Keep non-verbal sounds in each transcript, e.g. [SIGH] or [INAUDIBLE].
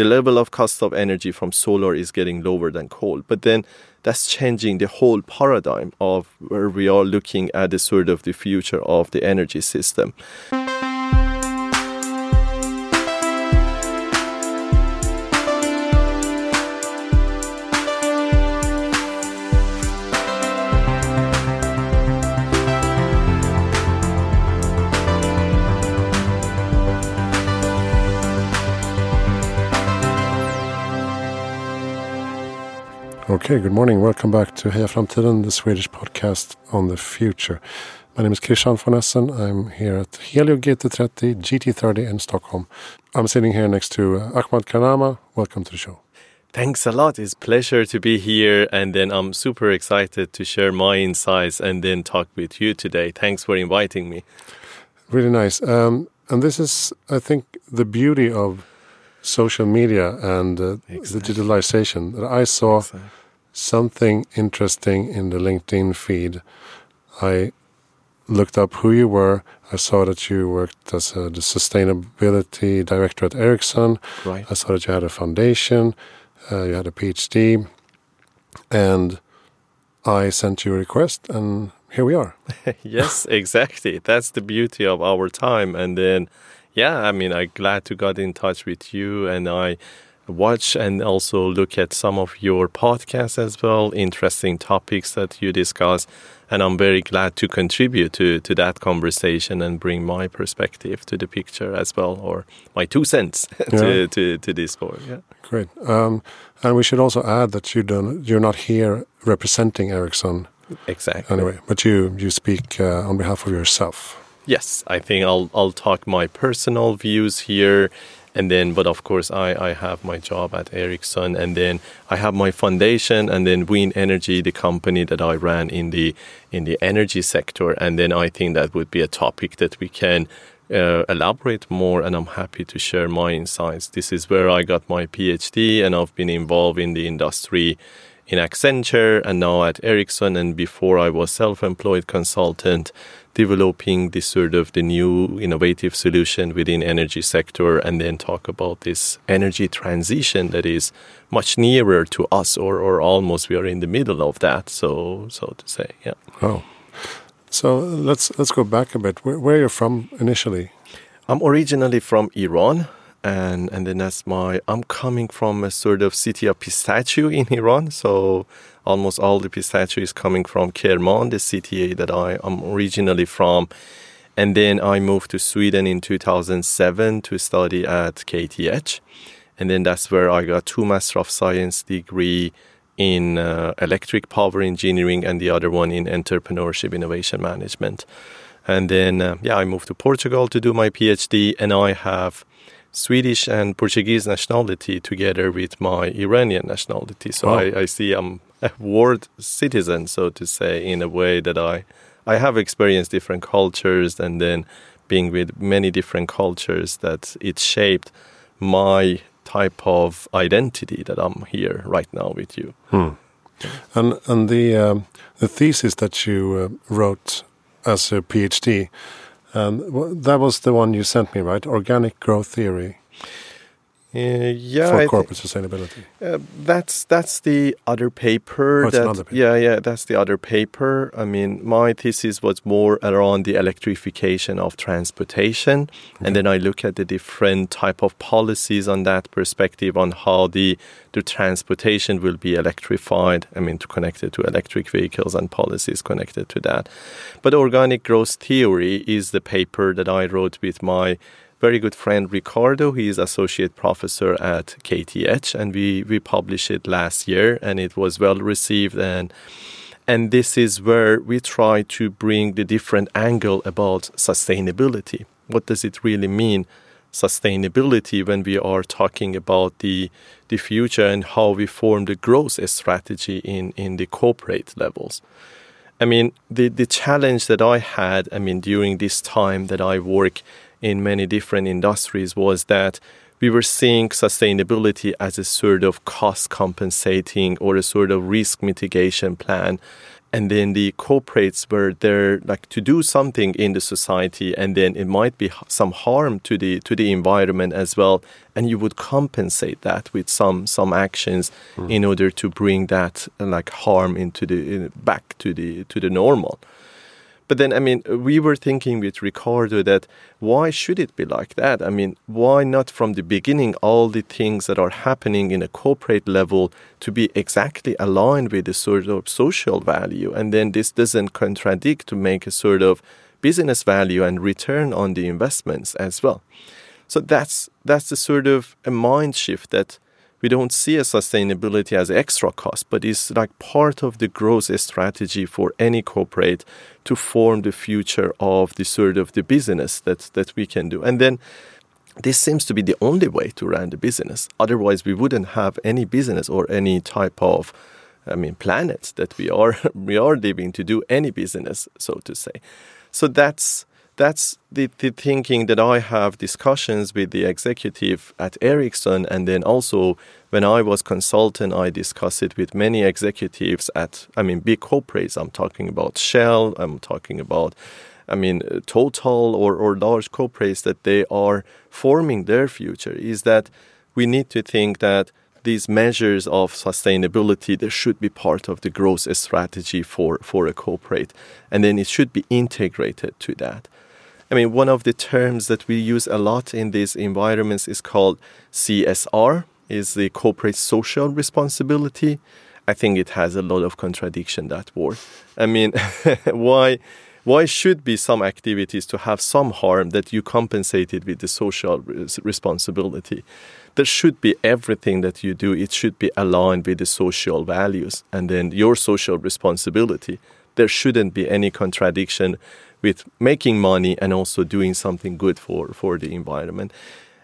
the level of cost of energy from solar is getting lower than coal. But then that's changing the whole paradigm of where we are looking at the sort of the future of the energy system. Okay, good morning. Welcome back to Heja Framtiden, the Swedish podcast on the future. My name is Christian von Essen. I'm here at Helio GT30 GT30 in Stockholm. I'm sitting here next to uh, Ahmad Karama. Welcome to the show. Thanks a lot. It's pleasure to be here and then I'm super excited to share my insights and then talk with you today. Thanks for inviting me. Really nice. Um, and this is I think the beauty of social media and uh, exactly. the digitalization that I saw exactly something interesting in the LinkedIn feed. I looked up who you were. I saw that you worked as a, the sustainability director at Ericsson. Right. I saw that you had a foundation. Uh, you had a PhD, and I sent you a request, and here we are. [LAUGHS] yes, [LAUGHS] exactly. That's the beauty of our time. And then, yeah, I mean, I'm glad to got in touch with you, and I watch and also look at some of your podcasts as well, interesting topics that you discuss. And I'm very glad to contribute to, to that conversation and bring my perspective to the picture as well, or my two cents [LAUGHS] yeah. to, to, to this work. Yeah. Great. Um, and we should also add that you don't, you're not here representing Ericsson. Exactly. Anyway, but you, you speak uh, on behalf of yourself. Yes, I think I'll, I'll talk my personal views here and then but of course I, I have my job at Ericsson and then I have my foundation and then Win Energy the company that I ran in the in the energy sector. And then I think that would be a topic that we can uh, elaborate more and I'm happy to share my insights. This is where I got my PhD and I've been involved in the industry in Accenture and now at Ericsson and before I was self-employed consultant developing this sort of the new innovative solution within energy sector and then talk about this energy transition that is much nearer to us or, or almost we are in the middle of that so so to say yeah. Oh. So let's let's go back a bit. Where, where you're from initially? I'm originally from iran and and then that's my i'm coming from a sort of city of pistachio in iran so almost all the pistachio is coming from Kerman, the city that I am originally from. And then I moved to Sweden in 2007 to study at KTH. And then that's where I got two Master of Science degree in uh, electric power engineering and the other one in entrepreneurship innovation management. And then, uh, yeah, I moved to Portugal to do my PhD, and I have Swedish and Portuguese nationality together with my Iranian nationality. So I, I, see I'm a world citizen, so to say, in a way that I I have experienced different cultures and then being with many different cultures that it shaped my type of identity that I'm here right now with you. Hmm. And and the um, the thesis that you uh, wrote as a PhD, um, that was the one you sent me, right? Organic growth theory. Uh, yeah, for corporate sustainability. Uh, that's that's the other paper. Oh, that, paper. Yeah, yeah, that's the other paper. I mean, my thesis was more around the electrification of transportation, okay. and then I look at the different type of policies on that perspective on how the the transportation will be electrified. I mean, to connect it to electric vehicles and policies connected to that. But organic growth theory is the paper that I wrote with my very good friend Ricardo. He is associate professor at KTH, and we we published it last year, and it was well received. and And this is where we try to bring the different angle about sustainability. What does it really mean? Sustainability when we are talking about the the future and how we form the growth strategy in in the corporate levels. I mean, the, the challenge that I had, I mean, during this time that I work in many different industries was that we were seeing sustainability as a sort of cost compensating or a sort of risk mitigation plan. and then the corporates were there like to do something in the society and then it might be some harm to the to the environment as well and you would compensate that with some some actions mm. in order to bring that like harm into the in, back to the to the normal but then, I mean, we were thinking with Ricardo that why should it be like that? I mean, why not from the beginning all the things that are happening in a corporate level to be exactly aligned with the sort of social value? And then this doesn't contradict to make a sort of business value and return on the investments as well. So that's that's the sort of a mind shift that we don't see a sustainability as extra cost, but it's like part of the growth strategy for any corporate to form the future of the sort of the business that that we can do. And then this seems to be the only way to run the business. Otherwise, we wouldn't have any business or any type of, I mean, planet that we are [LAUGHS] we are living to do any business, so to say. So that's that's the, the thinking that I have discussions with the executive at Ericsson, and then also when I was consultant, I discussed it with many executives at, I mean, big corporates. I'm talking about Shell, I'm talking about, I mean, Total or, or large corporates that they are forming their future. Is that we need to think that these measures of sustainability they should be part of the growth strategy for, for a corporate, and then it should be integrated to that. I mean, one of the terms that we use a lot in these environments is called CSR, is the corporate social responsibility. I think it has a lot of contradiction that word. I mean, [LAUGHS] why why should be some activities to have some harm that you compensate it with the social responsibility? There should be everything that you do. It should be aligned with the social values and then your social responsibility. There shouldn't be any contradiction with making money and also doing something good for, for the environment.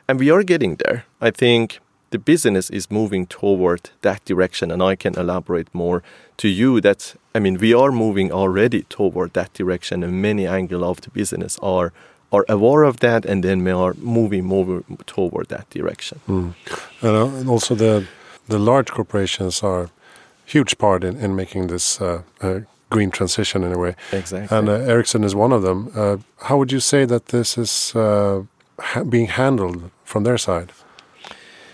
And we are getting there. I think the business is moving toward that direction, and I can elaborate more to you that I mean we are moving already toward that direction, and many angles of the business are are aware of that, and then we are moving more toward that direction. Mm. And also the the large corporations are huge part in, in making this uh, uh, green transition in a way. Exactly. And uh, Ericsson is one of them. Uh, how would you say that this is uh, ha being handled from their side?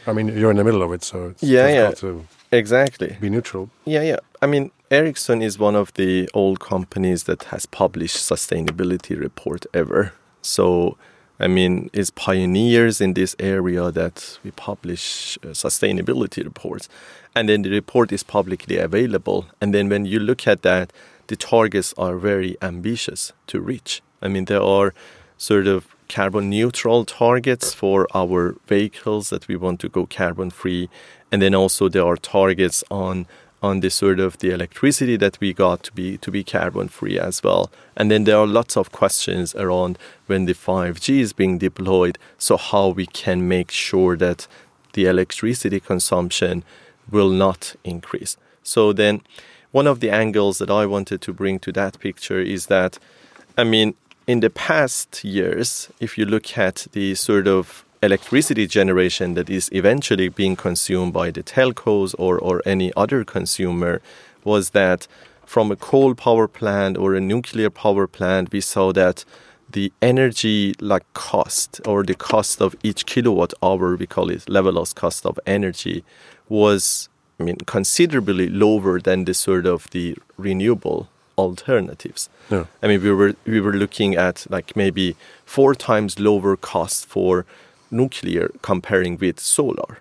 I mean, you're in the middle of it, so it's yeah, yeah, exactly. Be neutral. Yeah, yeah. I mean, Ericsson is one of the old companies that has published sustainability report ever. So, I mean, it's pioneers in this area that we publish uh, sustainability reports and then the report is publicly available. And then when you look at that, the targets are very ambitious to reach. I mean, there are sort of carbon neutral targets for our vehicles that we want to go carbon free, and then also there are targets on on the sort of the electricity that we got to be to be carbon free as well. And then there are lots of questions around when the 5G is being deployed, so how we can make sure that the electricity consumption will not increase. So then one of the angles that I wanted to bring to that picture is that I mean in the past years if you look at the sort of electricity generation that is eventually being consumed by the telcos or, or any other consumer was that from a coal power plant or a nuclear power plant we saw that the energy like cost or the cost of each kilowatt hour we call it levelized cost of energy was I mean considerably lower than the sort of the renewable alternatives. Yeah. I mean we were we were looking at like maybe four times lower cost for nuclear comparing with solar.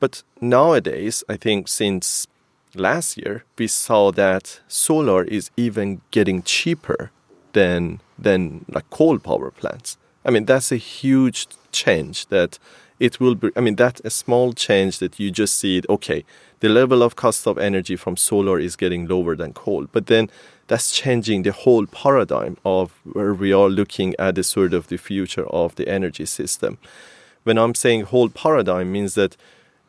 But nowadays I think since last year we saw that solar is even getting cheaper than than like coal power plants. I mean that's a huge change that it will be, I mean, that's a small change that you just see it, okay, the level of cost of energy from solar is getting lower than coal. But then that's changing the whole paradigm of where we are looking at the sort of the future of the energy system. When I'm saying whole paradigm means that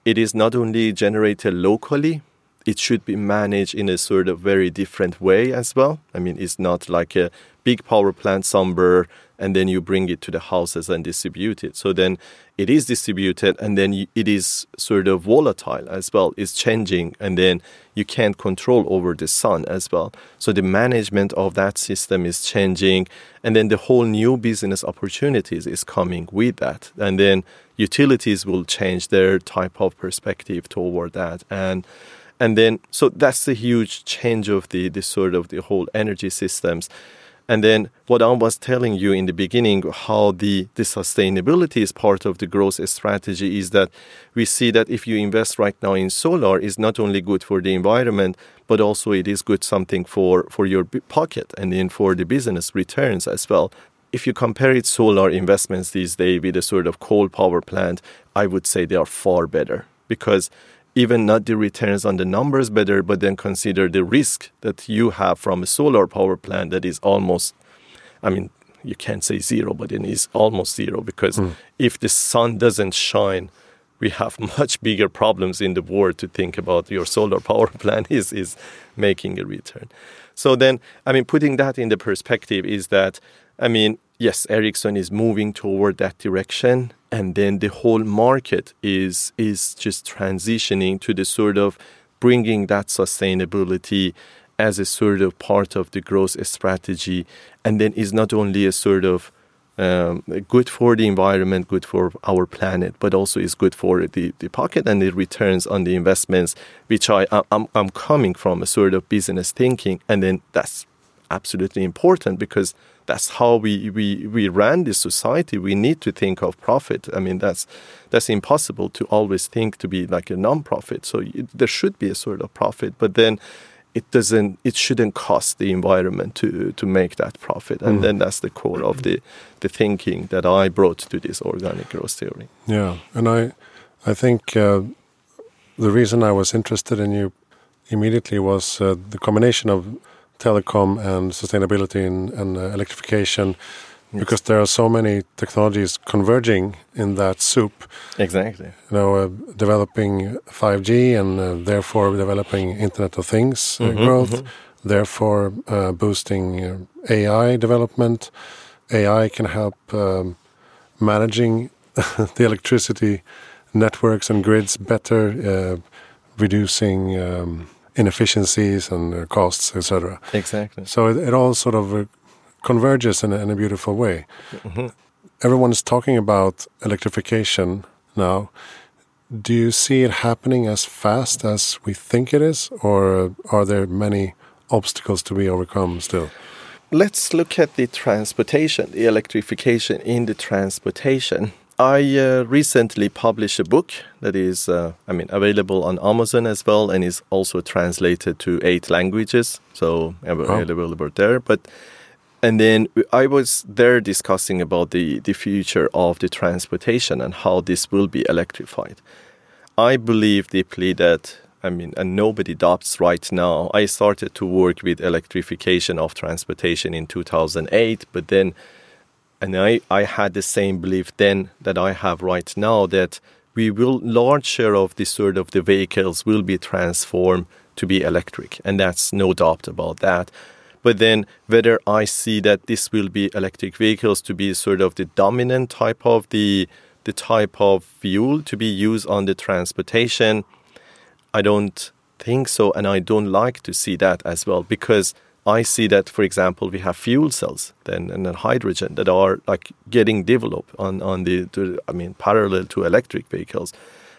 it is not only generated locally, it should be managed in a sort of very different way as well. I mean, it's not like a big power plant somewhere and then you bring it to the houses and distribute it. So then it is distributed and then it is sort of volatile as well. It's changing and then you can't control over the sun as well. So the management of that system is changing and then the whole new business opportunities is coming with that. And then utilities will change their type of perspective toward that and and then so that's the huge change of the, the sort of the whole energy systems and then what I was telling you in the beginning, how the, the sustainability is part of the growth strategy is that we see that if you invest right now in solar is not only good for the environment, but also it is good something for, for your pocket and then for the business returns as well. If you compare it solar investments these days with a sort of coal power plant, I would say they are far better because even not the returns on the numbers better, but then consider the risk that you have from a solar power plant that is almost, I mean, you can't say zero, but it is almost zero because mm. if the sun doesn't shine, we have [LAUGHS] much bigger problems in the world to think about your solar power [LAUGHS] plant is, is making a return. So then, I mean, putting that in the perspective is that, I mean, yes, Ericsson is moving toward that direction and then the whole market is is just transitioning to the sort of bringing that sustainability as a sort of part of the growth strategy and then is not only a sort of um, good for the environment, good for our planet, but also is good for the, the pocket and the returns on the investments, which I, I'm, I'm coming from a sort of business thinking. And then that's absolutely important because that's how we, we, we ran this society. We need to think of profit. I mean, that's that's impossible to always think to be like a non-profit. So it, there should be a sort of profit, but then it doesn't. It shouldn't cost the environment to to make that profit. And mm. then that's the core of the the thinking that I brought to this organic growth theory. Yeah, and I I think uh, the reason I was interested in you immediately was uh, the combination of telecom and sustainability and, and uh, electrification because there are so many technologies converging in that soup. Exactly. You know, uh, developing 5G and uh, therefore developing Internet of Things mm -hmm, growth, mm -hmm. therefore uh, boosting uh, AI development. AI can help um, managing [LAUGHS] the electricity networks and grids better, uh, reducing um, inefficiencies and uh, costs, etc. Exactly. So it, it all sort of uh, converges in a, in a, beautiful way. Mm -hmm. Everyone is talking about electrification now. Do you see it happening as fast as we think it is, or are there many obstacles to be overcome still? Let's look at the transportation, the electrification in the transportation. I uh, recently published a book that is, uh, I mean, available on Amazon as well, and is also translated to eight languages, so available oh. there. But and then I was there discussing about the the future of the transportation and how this will be electrified. I believe deeply that I mean, and nobody doubts right now. I started to work with electrification of transportation in 2008, but then and I, I had the same belief then that I have right now that we will large share of the sort of the vehicles will be transformed to be electric. And that's no doubt about that. But then whether i see that this will be electric vehicles to be sort of the dominant type of the the type of fuel to be used on the transportation i don't think so. And i don't like to see that as well because I see that, for example, we have fuel cells then and then hydrogen that are like getting developed on on the to, I mean parallel to electric vehicles,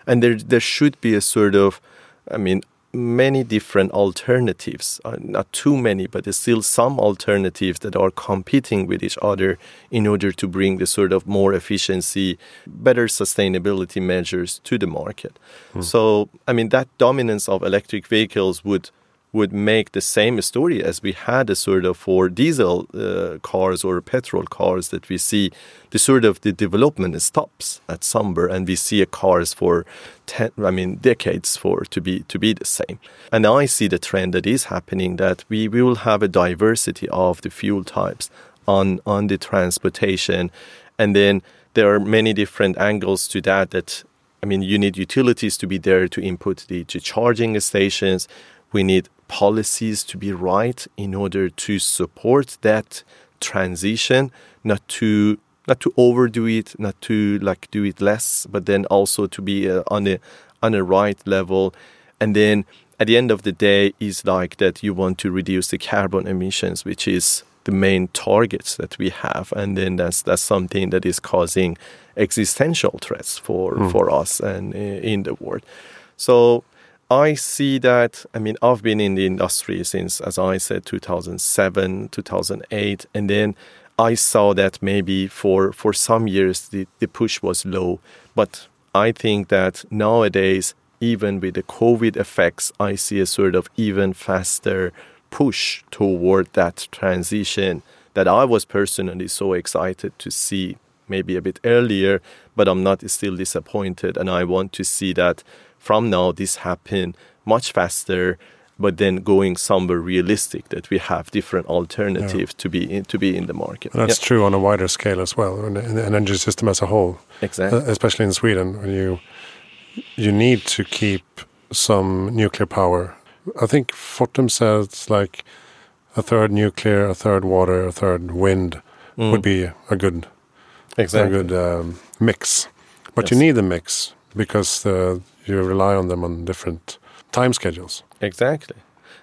and there there should be a sort of I mean many different alternatives uh, not too many but there's still some alternatives that are competing with each other in order to bring the sort of more efficiency better sustainability measures to the market hmm. so i mean that dominance of electric vehicles would would make the same story as we had a sort of for diesel uh, cars or petrol cars that we see the sort of the development stops at somewhere and we see a cars for 10 I mean decades for to be to be the same and I see the trend that is happening that we, we will have a diversity of the fuel types on on the transportation and then there are many different angles to that that I mean, you need utilities to be there to input the to charging stations. We need policies to be right in order to support that transition, not to not to overdo it, not to like do it less, but then also to be uh, on a on a right level, and then at the end of the day is like that you want to reduce the carbon emissions, which is the main targets that we have, and then that's that's something that is causing existential threats for mm. for us and uh, in the world. So I see that. I mean, I've been in the industry since, as I said, 2007, 2008, and then I saw that maybe for for some years the, the push was low, but I think that nowadays, even with the COVID effects, I see a sort of even faster push toward that transition that I was personally so excited to see maybe a bit earlier, but I'm not still disappointed. And I want to see that from now this happen much faster, but then going somewhere realistic that we have different alternatives yeah. to be in, to be in the market. And that's yeah. true on a wider scale as well, in the energy system as a whole. Exactly, uh, especially in Sweden, when you you need to keep some nuclear power. I think Fortum says like a third nuclear, a third water, a third wind mm. would be a good exactly. a good um, mix. But yes. you need a mix because uh, you rely on them on different time schedules. Exactly.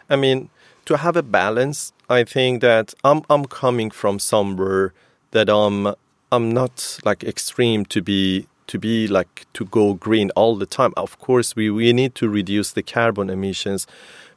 I mean, to have a balance, I think that I'm I'm coming from somewhere that I'm I'm not like extreme to be to be like to go green all the time. Of course, we, we need to reduce the carbon emissions,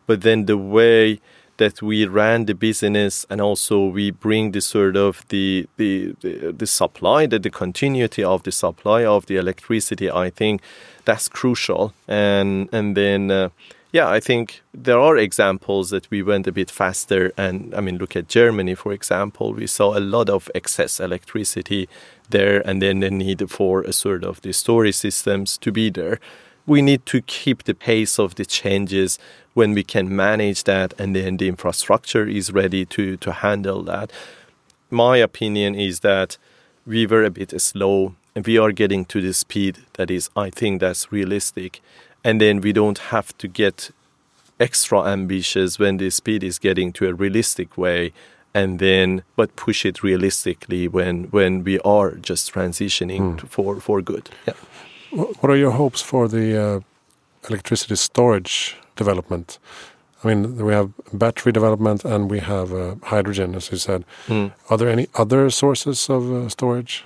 but then the way that we ran the business and also we bring the sort of the the the, the supply, the, the continuity of the supply of the electricity, I think that's crucial. And and then uh, yeah, I think there are examples that we went a bit faster. And I mean, look at Germany, for example. We saw a lot of excess electricity there, and then the need for a sort of the storage systems to be there. We need to keep the pace of the changes when we can manage that, and then the infrastructure is ready to, to handle that. My opinion is that we were a bit slow and we are getting to the speed that is, I think, that's realistic and then we don't have to get extra ambitious when the speed is getting to a realistic way and then but push it realistically when when we are just transitioning mm. for for good yeah what are your hopes for the uh, electricity storage development? I mean we have battery development and we have uh, hydrogen as you said. Mm. are there any other sources of uh, storage?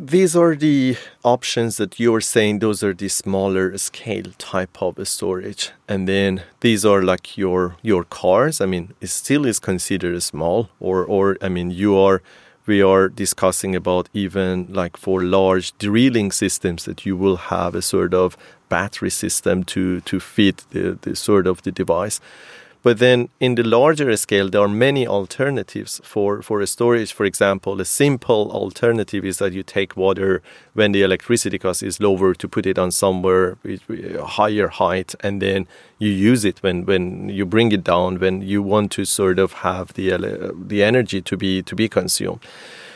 These are the options that you're saying. Those are the smaller scale type of storage. And then these are like your your cars. I mean it still is considered small or or i mean you are we are discussing about even like for large drilling systems that you will have a sort of battery system to to fit the, the sort of the device but then in the larger scale, there are many alternatives for, for a storage. For example, a simple alternative is that you take water when the electricity cost is lower to put it on somewhere higher height, and then you use it when, when you bring it down when you want to sort of have the the energy to be to be consumed.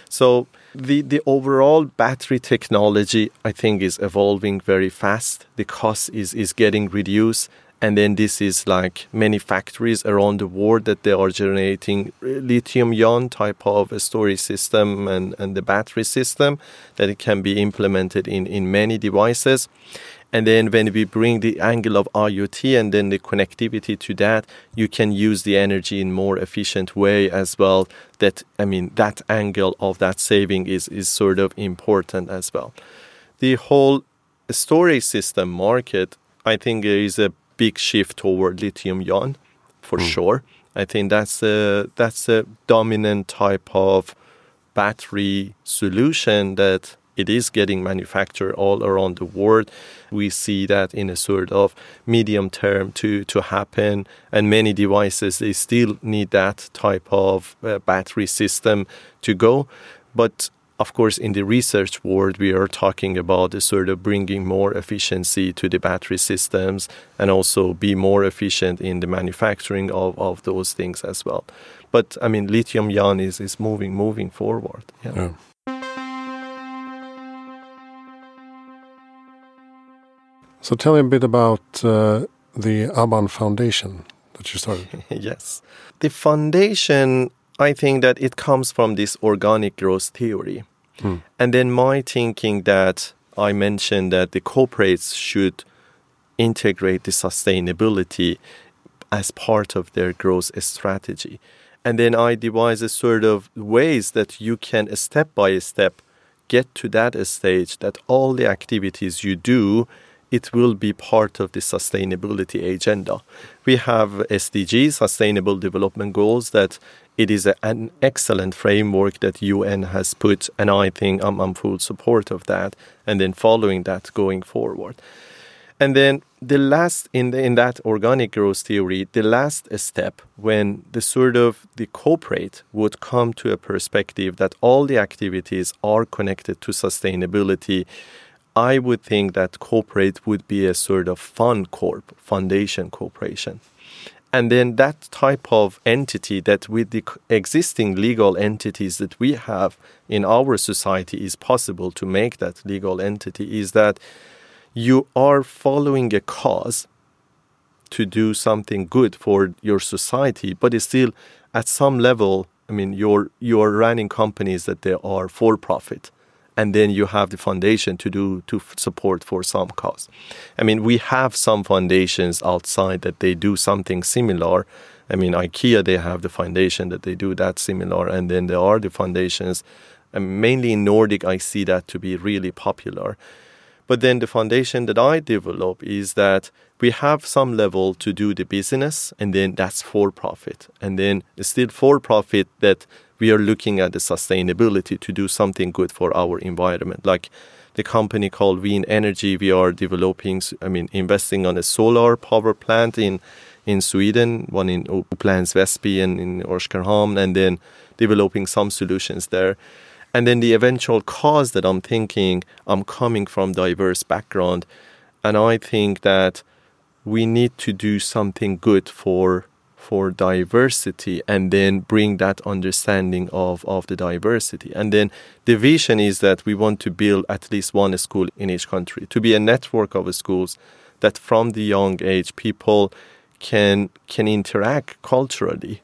So the the overall battery technology I think is evolving very fast. The cost is is getting reduced and then this is like many factories around the world that they are generating uh, lithium ion type of a storage system and, and the battery system that it can be implemented in, in many devices. And then when we bring the angle of IoT and then the connectivity to that, you can use the energy in more efficient way as well. That I mean that angle of that saving is, is sort of important as well. The whole storage system market, I think is a big shift toward lithium ion for mm. sure. I think that's a that's a dominant type of battery solution that it is getting manufactured all around the world. We see that in a sort of medium term to to happen, and many devices they still need that type of uh, battery system to go. But of course, in the research world, we are talking about sort of bringing more efficiency to the battery systems and also be more efficient in the manufacturing of, of those things as well. But I mean, lithium ion is, is moving moving forward. Yeah. yeah. So tell me a bit about uh, the Aban Foundation that you started. [LAUGHS] yes. The foundation I think that it comes from this organic growth theory. And then my thinking that I mentioned that the corporates should integrate the sustainability as part of their growth strategy. And then I devise a sort of ways that you can step by step get to that stage that all the activities you do it will be part of the sustainability agenda. We have SDGs, Sustainable Development Goals, that it is a, an excellent framework that UN has put, and I think I'm, I'm full support of that. And then following that going forward. And then the last in the, in that organic growth theory, the last step when the sort of the corporate would come to a perspective that all the activities are connected to sustainability, I would think that corporate would be a sort of fund corp, foundation corporation. And then that type of entity that with the existing legal entities that we have in our society is possible to make that legal entity is that you are following a cause to do something good for your society, but it's still at some level. I mean, you're you're running companies that they are for profit, and then you have the foundation to do to support for some cause. I mean, we have some foundations outside that they do something similar. I mean, IKEA they have the foundation that they do that similar, and then there are the foundations. And mainly in Nordic, I see that to be really popular. But then the foundation that I develop is that we have some level to do the business, and then that's for profit. And then it's still for profit that we are looking at the sustainability to do something good for our environment. Like the company called Wien Energy, we are developing, I mean, investing on a solar power plant in in Sweden, one in oh, Upplands Väsby and in Oskarshamn, and then developing some solutions there. And then the eventual cause that I'm thinking, I'm coming from diverse background, and I think that we need to do something good for for diversity and then bring that understanding of, of the diversity. And then the vision is that we want to build at least one school in each country, to be a network of schools that from the young age people can can interact culturally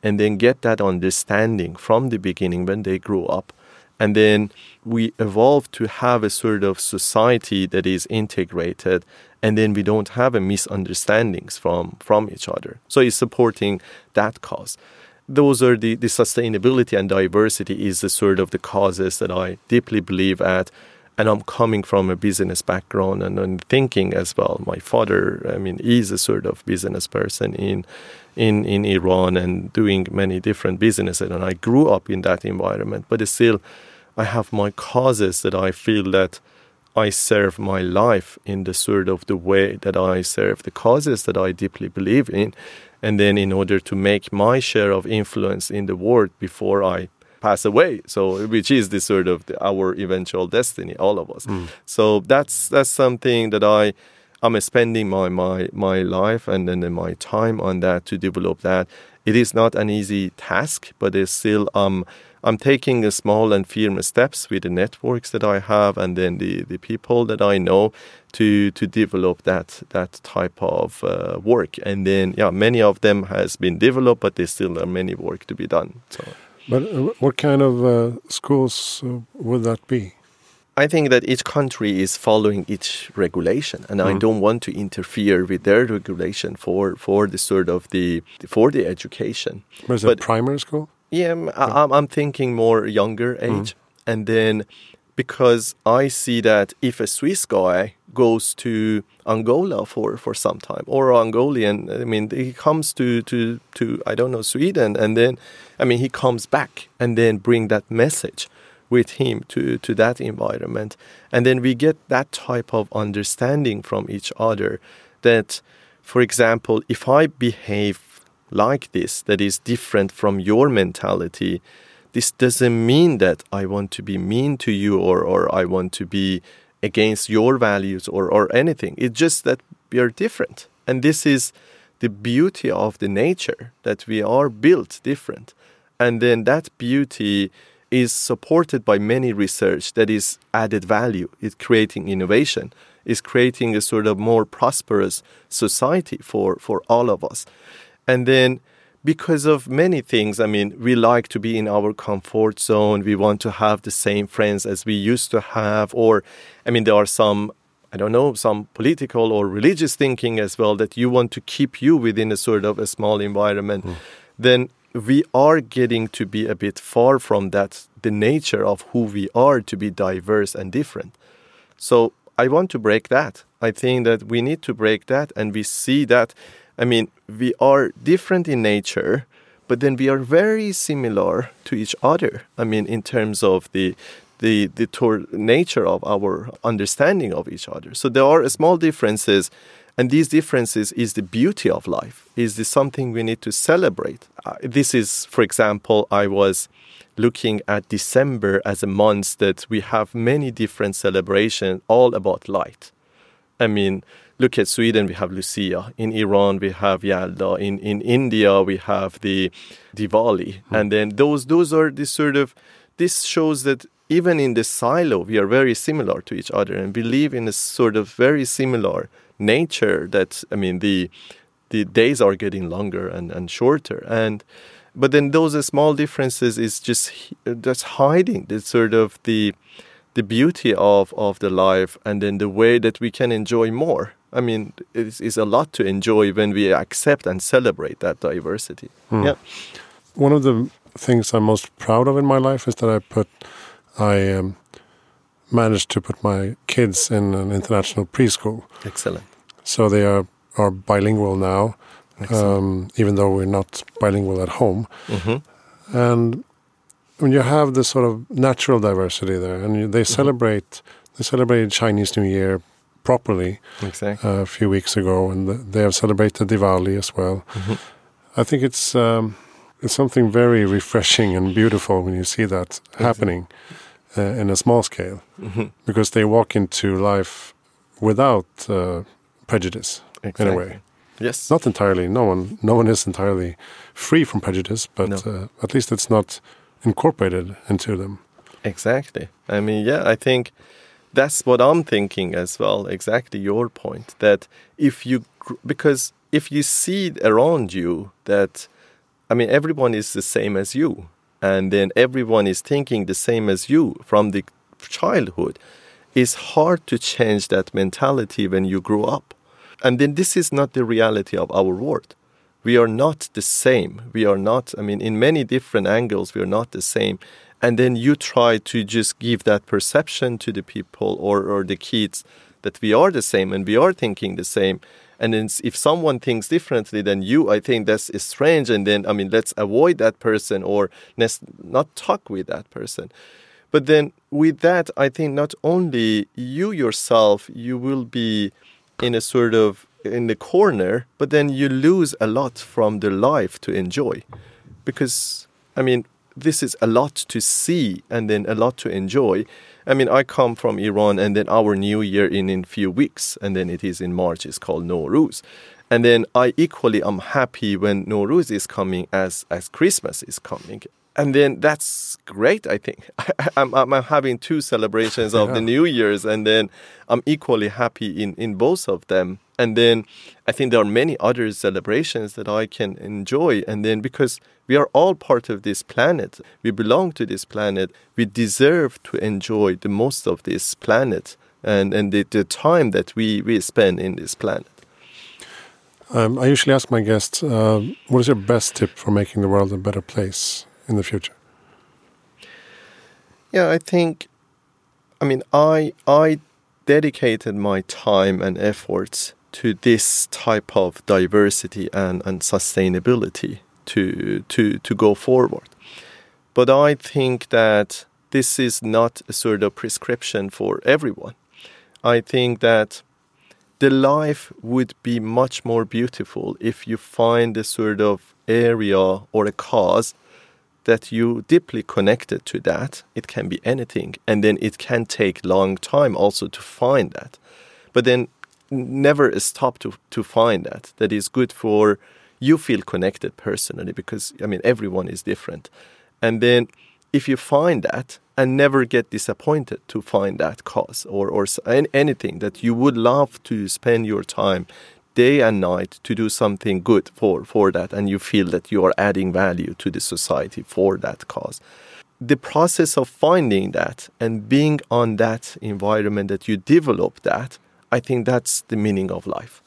and then get that understanding from the beginning when they grow up and then we evolve to have a sort of society that is integrated and then we don't have a misunderstandings from from each other. So it's supporting that cause. Those are the, the sustainability and diversity is the sort of the causes that i deeply believe at. And i'm coming from a business background and, and thinking as well. My father i mean is a sort of business person in in in iran and doing many different businesses. And i grew up in that environment but still I have my causes that I feel that I serve my life in the sort of the way that I serve the causes that I deeply believe in. And then in order to make my share of influence in the world before I pass away. So which is the sort of the, our eventual destiny, all of us. Mm. So that's that's something that I I'm spending my my my life and then my time on that to develop that. It is not an easy task, but it's still um I'm taking small and firm steps with the networks that I have and then the, the people that I know to to develop that that type of uh, work. And then yeah, many of them has been developed, but there still are many work to be done. So. But uh, what kind of uh, schools uh, would that be? I think that each country is following each regulation, and mm. I don't want to interfere with their regulation for for the sort of the for the education. Was it primary school? Yeah, I'm, I'm thinking more younger mm. age. Mm. And then because I see that if a Swiss guy goes to Angola for, for some time or Angolian, I mean, he comes to, to, to, I don't know, Sweden, and then, I mean, he comes back and then bring that message with him to, to that environment. And then we get that type of understanding from each other that, for example, if I behave like this that is different from your mentality, this doesn't mean that I want to be mean to you or, or I want to be against your values or, or anything. It's just that we are different. And this is the beauty of the nature that we are built different. And then that beauty is supported by many research that is added value, it's creating innovation, is creating a sort of more prosperous society for, for all of us. And then because of many things. I mean, we like to be in our comfort zone. We want to have the same friends as we used to have. Or, I mean, there are some, I don't know, some political or religious thinking as well that you want to keep you within a sort of a small environment. Mm. Then we are getting to be a bit far from that, the nature of who we are to be diverse and different. So I want to break that. I think that we need to break that and we see that I mean, we are different in nature, but then we are very similar to each other. I mean, in terms of the the the nature of our understanding of each other. So there are small differences, and these differences is the beauty of life. Is this something we need to celebrate? Uh, this is, for example, I was looking at December as a month that we have many different celebrations all about light. I mean, look at Sweden, we have Lucia. In Iran, we have Yalda. In, in India, we have the Diwali. Mm. And then those, those are the sort of, this shows that even in the silo, we are very similar to each other and we live in a sort of very similar nature that, I mean, the, the days are getting longer and, and shorter. And, but then those small differences is just, just hiding the sort of the, the beauty of, of the life and then the way that we can enjoy more. I mean, it's, it's a lot to enjoy when we accept and celebrate that diversity. Hmm. Yeah. One of the things I'm most proud of in my life is that I put, I um, managed to put my kids in an international preschool. Excellent. So they are are bilingual now, um, even though we're not bilingual at home. Mm -hmm. And when you have this sort of natural diversity there, and they mm-hmm. celebrate, mm -hmm. they celebrated Chinese New Year properly exactly. uh, a few weeks ago, and they have celebrated Diwali as well. Mm-hmm. I think it's um, it's something very refreshing and beautiful when you see that exactly. happening uh, in a small scale, mm-hmm. because they walk into life without uh, prejudice exactly. in a way. Yes, not entirely. No one, no one is entirely free from prejudice, but no. Uh, at least it's not incorporated into them. Exactly. I mean, yeah, I think that's what I'm thinking as well. Exactly your point that if you, because if you see around you that, I mean, everyone is the same as you, and then everyone is thinking the same as you from the childhood, it's hard to change that mentality when you grow up. And then this is not the reality of our world. We are not the same. We are not, I mean, in many different angles, we are not the same and then you try to just give that perception to the people or, or the kids that we are the same and we are thinking the same and then if someone thinks differently than you i think that's strange and then i mean let's avoid that person or let's not talk with that person but then with that i think not only you yourself you will be in a sort of in the corner but then you lose a lot from the life to enjoy because i mean this is a lot to see and then a lot to enjoy. I mean, I come from Iran, and then our New Year in in few weeks, and then it is in March. It's called Nowruz, and then I equally am happy when Nowruz is coming as as Christmas is coming, and then that's great. I think [LAUGHS] I'm, I'm, I'm having two celebrations of yeah. the New Year's, and then I'm equally happy in in both of them. And then I think there are many other celebrations that I can enjoy. And then because we are all part of this planet, we belong to this planet, we deserve to enjoy the most of this planet and, and the, the time that we, we spend in this planet. Um, I usually ask my guests, uh, what is your best tip for making the world a better place in the future? Yeah, I think, I mean, I I dedicated my time and efforts to this type of diversity and, and sustainability to, to, to go forward. But I think that this is not a sort of prescription for everyone. I think that the life would be much more beautiful if you find a sort of area or a cause that you deeply connected to that. It can be anything, and then it can take long time also to find that. But then never stop to to find that that is good for you feel connected personally because I mean everyone is different, and then if you find that and never get disappointed to find that cause or or anything that you would love to spend your time day and night to do something good for, for that, and you feel that you are adding value to the society for that cause. The process of finding that and being on that environment that you develop that, I think that's the meaning of life.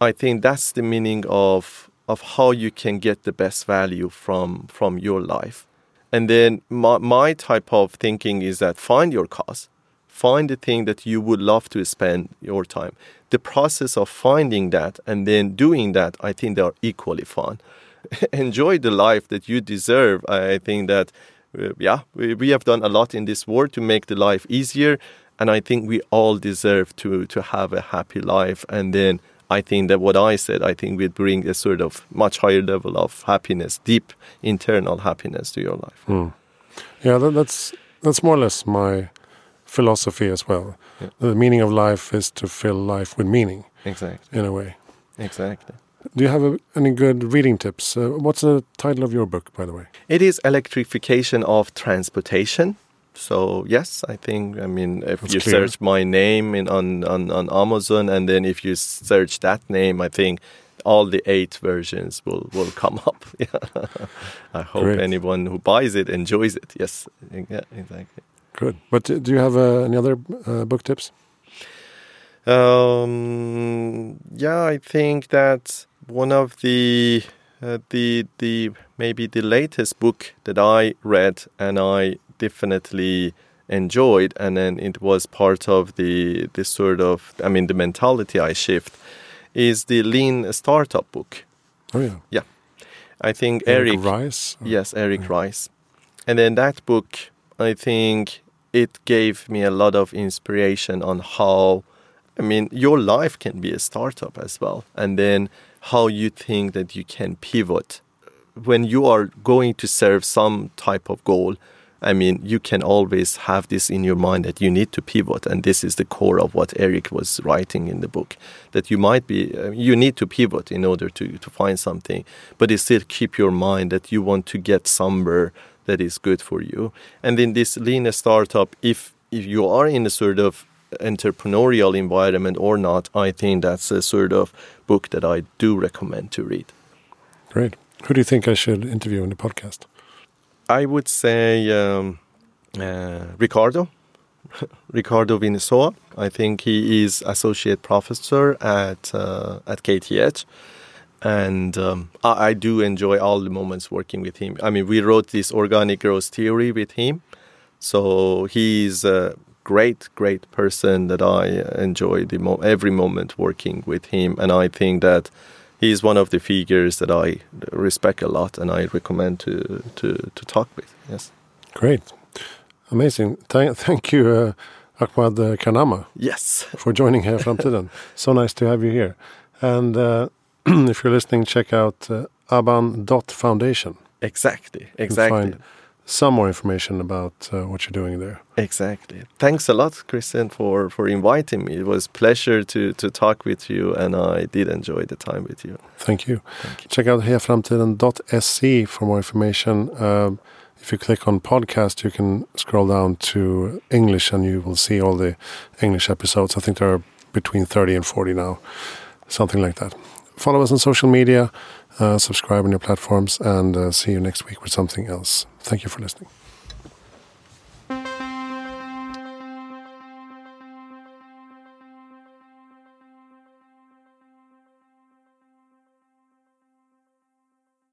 I think that's the meaning of of how you can get the best value from from your life. And then my, my type of thinking is that find your cause, find the thing that you would love to spend your time. The process of finding that and then doing that, I think they are equally fun. [LAUGHS] Enjoy the life that you deserve. I think that, uh, yeah, we, we have done a lot in this world to make the life easier. And I think we all deserve to, to have a happy life and then I think that what I said, I think would bring a sort of much higher level of happiness, deep internal happiness to your life. Mm. Yeah, that, that's that's more or less my philosophy as well. Yeah. The meaning of life is to fill life with meaning. Exactly. In a way. Exactly. Do you have a, any good reading tips? Uh, what's the title of your book, by the way? It is Electrification of Transportation so yes, I think I mean if That's you clear. search my name in on, on on Amazon and then if you search that name, I think all the eight versions will will [LAUGHS] come up. [LAUGHS] I hope Great. anyone who buys it enjoys it. Yes, yeah, exactly. Good. But do you have uh, any other uh, book tips? Um, yeah, I think that one of the uh, the the maybe the latest book that I read and I definitely enjoyed and then it was part of the this sort of I mean the mentality I shift is the lean startup book. Oh yeah. Yeah. I think Eric, Eric Rice. Yes, Eric yeah. Rice. And then that book I think it gave me a lot of inspiration on how I mean your life can be a startup as well and then how you think that you can pivot when you are going to serve some type of goal I mean, you can always have this in your mind that you need to pivot, and this is the core of what Eric was writing in the book. That you might be, uh, you need to pivot in order to to find something, but still keep your mind that you want to get somewhere that is good for you. And in this lean startup, if if you are in a sort of entrepreneurial environment or not, I think that's a sort of book that I do recommend to read. Great. Who do you think I should interview in the podcast? I would say um, uh, Ricardo, [LAUGHS] Ricardo Vinuesa. I think he is associate professor at uh, at KTH, and um, I, I, do enjoy all the moments working with him. I mean, we wrote this organic growth theory with him, so he's a great, great person that I enjoy the mo- every moment working with him, and I think that he's one of the figures that I respect a lot and I recommend to to, to talk with. Yes. Great, amazing. Thank thank you, uh, Ahmad uh, Kanama. Yes. For joining here from Tiden. so nice to have you here. And uh, [CLEARS THROAT] if you're listening, check out uh, aban.foundation. Exactly. Exactly Find some more information about uh, what you're doing there. Exactly. Thanks a lot, Christian, for, for inviting me. It was pleasure to, to talk with you, and I did enjoy the time with you. Thank you. Thank you. Check out hejaframtiden.se for more information. Um, if you click on podcast, you can scroll down to English, and you will see all the English episodes. I think there are between 30 and 40 now, something like that. Follow us on social media. Uh, subscribe on your platforms and uh, see you next week with something else. Thank you for listening.